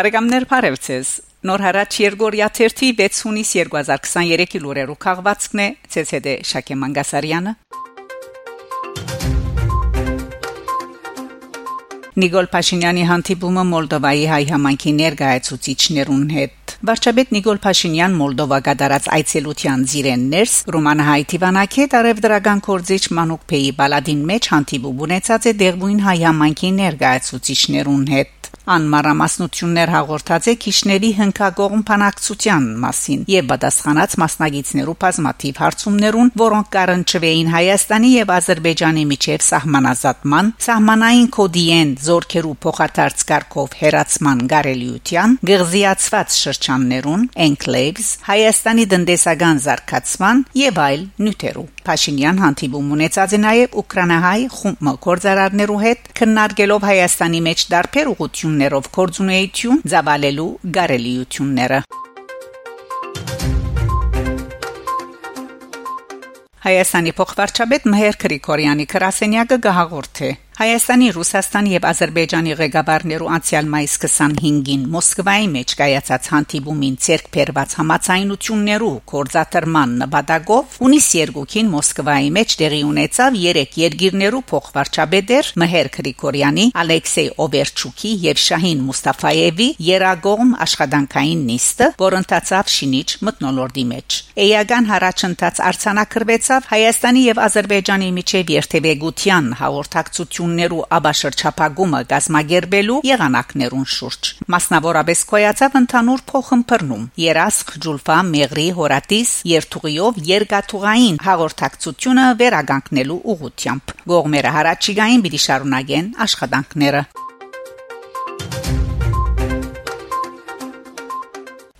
Բարեկամներ Փարեվցես Նոր հարաճ Երգորիա 1-ի 6 հունիս 2023-ի լուրերու քաղվածքն է ՑՍԴ Շակե Մանգասարյանը Նիկոլ Փաշինյանի հանդիպումը Մոլդովայի հայ համայնքի ներկայացուցիչներուն հետ Վարչապետ Նիկոլ Փաշինյան Մոլդովա գդարած այցելության զիրեններս Ռումանահայ Տիվանակետ արևդրական կորձիչ Մանուկ Փեի բալադին մեջ հանդիպում ունեցած է դեղույն հայ համայնքի ներկայացուցիչներուն հետ անմարամասնություններ հաղորդած է քիշների հնկագողմ փանակցության մասին եւ պատասխանած մասնագետներու բազմաթիվ հարցումներուն, որոնք կառնչվեին Հայաստանի եւ Ադրբեջանի միջև սահմանազատման, սահմանային կոդիեն զորքերու փոխադարձ կարգով հերացման գարելիության, գղզիացված շրջաններուն, enclaves, Հայաստանի դնդեսական զարգացման եւ այլ նյութերու Փաշինյան հանդիպում ունեցած է նաև Ուկրաինահայ խումբ կորզարարներու հետ քննարկելով Հայաստանի մեջ դարբեր ուղություններով կորձունեություն զավալելու գարելիությունները Հայաստանի փոխվարչապետ Մհեր Գրիգորյանի քրասենյակը գահաղորդ է Հայաստանի, Ռուսաստանի եւ Ադրբեջանի ղեկավարներու անցյալ մայիս 25-ին Մոսկվայի մեջ կայացած հանդիպումին ցերկ բերված համացայնություններու կորզաթրման նպատակով ունիս երկուքին Մոսկվայի մեջ տեղի ունեցավ երեք երկիրներու փոխվարչապետեր Մհեր Գրիգորյանի, Ալեքսեյ Օվերչուկի եւ Շահին Մուստաֆայևի երագողմ աշխատանքային նիստը, որ ընթացավ Շինիչ մտնոլորտի մեջ։ Էյական հարաճընթաց արցանակրվեցավ Հայաստանի եւ Ադրբեջանի միջև երթևեկության հաղորդակցություն ընկերություններու աբաշրջափակումը գազմագերբելու եղանակներուն շուրջ մասնավորապես կոյացավ ընդհանուր փոխհմբռնում երասխ ջուլֆա մեղրի հորատիս երթուղիով երգաթուղային հաղորդակցությունը վերագանքնելու ուղությամբ գողմերը հարաճիգային պիտի շարունակեն աշխատանքները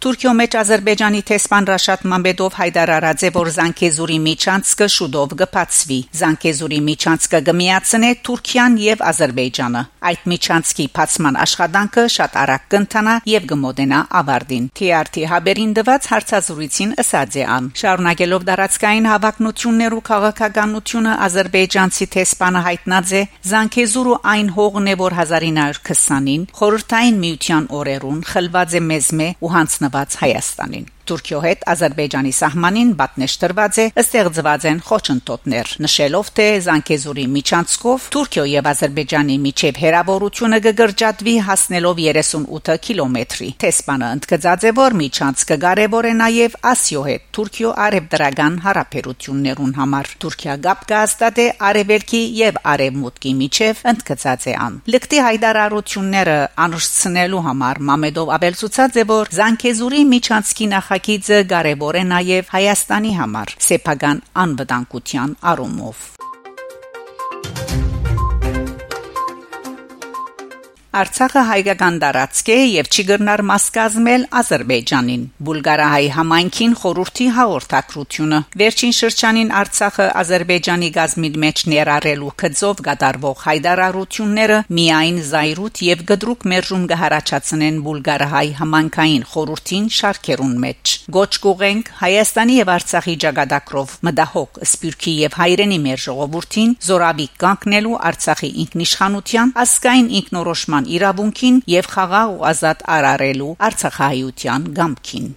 Թուրքիո մեջ Ադրբեջանի տեսփան Ռաշատ Մամբեդով հայտարարած է, որ Զանկեզուրի միջանցքը շուտով կփածվի։ Զանկեզուրի միջանցքը կմիացնե Թուրքիան եւ Ադրբեջանը։ Այդ միջանցքի փածման աշխատանքը շատ արագ կընթանա եւ կմոտենա ավարտին։ TRT հաբերին դված հարցազրույցին ըսած է ան։ Շարունակելով դարածքային հավակնություններու քաղաքականությունը Ադրբեջանցի տեսփանը հայտնած է Զանկեզուրը այն հողն է, որ 1920-ին խորհրդային միության օրերուն խլված է մեզմե ու հանցնված նված Հայաստանին Թուրքիո հետ Ադրբեջանի սահմանին պատնեշտրված է ստեղծված են խոչընդոտներ նշելով թե Զանկեզուրի միջանցքով Թուրքիո եւ Ադրբեջանի միջև հերավորությունը կգրջատվի հասնելով 38 կիլոմետրի Տեսպանը ընդգծած է որ միջանցքը կարևոր է նաեւ Ասիո հետ Թուրքիո արևդրական հարաբերություններուն համար Թուրքիա գապ կհաստատե արևելքի եւ արևմուտքի միջև ընդգծած է ան Լկտի հայդարարությունները անշցնելու համար Մամեդով ապելցուցած է որ Զանկեզուրի միջանցքի նախ նախագիծը կարևոր է նաև Հայաստանի համար սեփական անվտանգության առումով Արցախը հայկական դարածք է եւ չի գրնար մաս կազմել Ադրբեջանին։ Բուլգարահայ համայնքին խորհրդի հաղորդակցությունը վերջին շրջանին Արցախը Ադրբեջանի գազմին մեջ ներառելու կծով գդարվող հայդարարությունները միայն զայրուտ եւ գդրուկ մերժում կհարաճացնեն Բուլգարահայ համայնքային խորհրդին շարքերուն մեջ։ Գոչ կուղենք Հայաստանի եւ Արցախի ճակատագրով մդահոգ սպյուրքի եւ հայրենի մեր ժողովրդին զորավի կանգնելու Արցախի ինքնիշխանության ասկային ինքնորոշման իրավունքին եւ խաղաղ ու ազատ արարելու Արցախահայության գամքին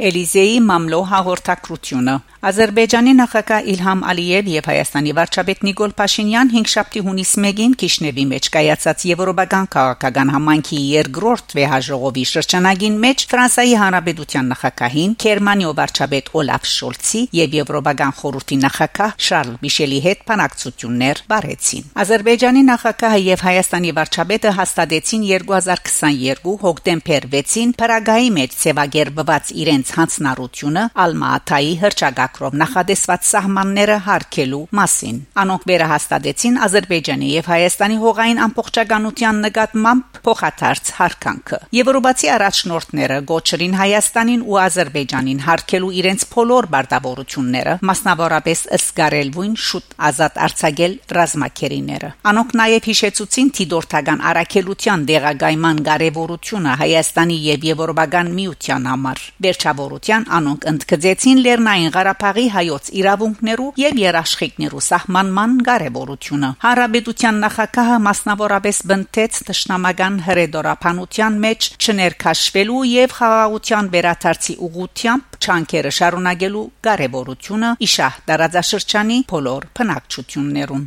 Էլիզեի մամլո հաղորդակցությունը Ադրբեջանի նախագահ Իլհամ Ալիև եւ Հայաստանի վարչապետ Նիկոլ Փաշինյան 5 շաբթի հունիս 1-ին Կիշնևի մեջ կայացած Եվրոպական քաղաքական համայնքի երկրորդ վեհաժողովի շրջանագին մեջ Ֆրանսիայի Հանրապետության նախագահին Գերմանիո վարչապետ Օլաֆ Շոլցի եւ Եվրոպական խորհրդի նախագահ Շարլ Միշելի հետ բանակցություններ բարեցին Ադրբեջանի նախագահը եւ Հայաստանի վարչապետը հաստատեցին 2022 հոկտեմբեր 6-ին Փարագայի մեջ ցեվագերբված իրենց հանձնառությունը Ալմաաթայի հրճակա ծրագրով նախադեсված սահմանները հարկելու մասին։ Անոնք վերահաստատեցին Ադրբեջանի եւ Հայաստանի հողային ամբողջականության նկատմամբ փոխադարձ հարկանքը։ Եվրոպացի առաջնորդները գոչրին Հայաստանին ու Ադրբեջանին հարկելու իրենց բոլոր բարդավորությունները, մասնավորապես ըսկարելվույն շուտ ազատ արձակել ռազմակերիները։ Անոնք նաեւ հիշեցուցին Թիդորտական արակելության դեղագայման կարևորությունը Հայաստանի եւ Եվրոպական միության համար։ Վերջապես Պարտավորության անոնք ընդգծեցին Լեռնային Ղարաբաղի հայոց իրավունքներու եւ երաշխիքներու սահմանման կարեւորությունը Հարաբերության նախագահը մասնավորապես բնտեց ճշնամական հրեդորապանության մեջ չներքաշվելու եւ խաղաղության վերաթարցի ուղությամբ չանկերը շարունակելու կարեւորությունը իշահ դարաձաշրջանի բոլոր բնակչություններուն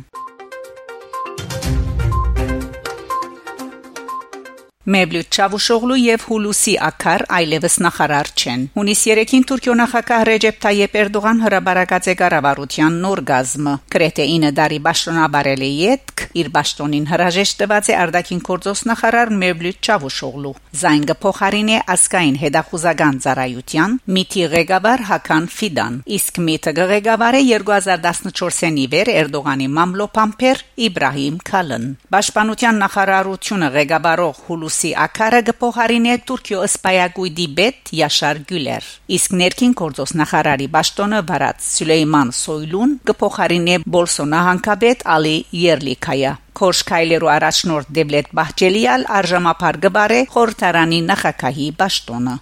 Մեբլութ Չավուշօղլու եւ Հուլուսի Ակար այլևս նախարար չեն։ Հունիս 3-ին Թուրքիո նախագահ Ռեջեփ Թայեփ Էրդողան հրաբարակած է կառավարության նոր գազմը։ Կրետե 9 դարի ճշտոնաբարել է յետք իր ճշտոնին հրաժեշտ տված է արդակին կորձոս նախարար Մեբլութ Չավուշօղլու։ Զայնգը փոխարին է ասկային հետախուզական ծառայության Միթի ղեկավար Հական Ֆիդան։ Իսկ Միթը ղեկավար է 2014-ին իվեր Էրդողանի մամլոփամփեր Իբրահիմ Քալն։ Պաշտպանության նախարարությունը ղեկավարող Հուլուս Ռուսի ակարը գփոխարինե Թուրքիո ըսպայագույդի բեդ Յաշար Գյուլեր իսկ ներքին գործոս նախարարի ճշտոնը վարած Սուլեյման Սոյլուն գփոխարինե Բոլսոնա հանկաբեդ Ալի Երլիկայա Քոշկայլերու առաջնորդ Դեվլետ Բահջելիալ արժամապար գբարե խորհրդարանի նախակահի ճշտոնը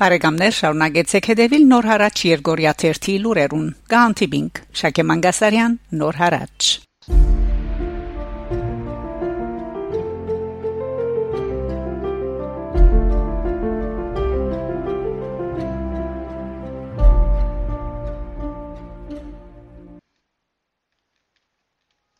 Բարեկամներ շարունակեցեք հետևել Նոր հարաճ Երգորիա 1-ի լուրերուն։ Գանտիբինգ Շակե Մանգասարյան Նոր հարաճ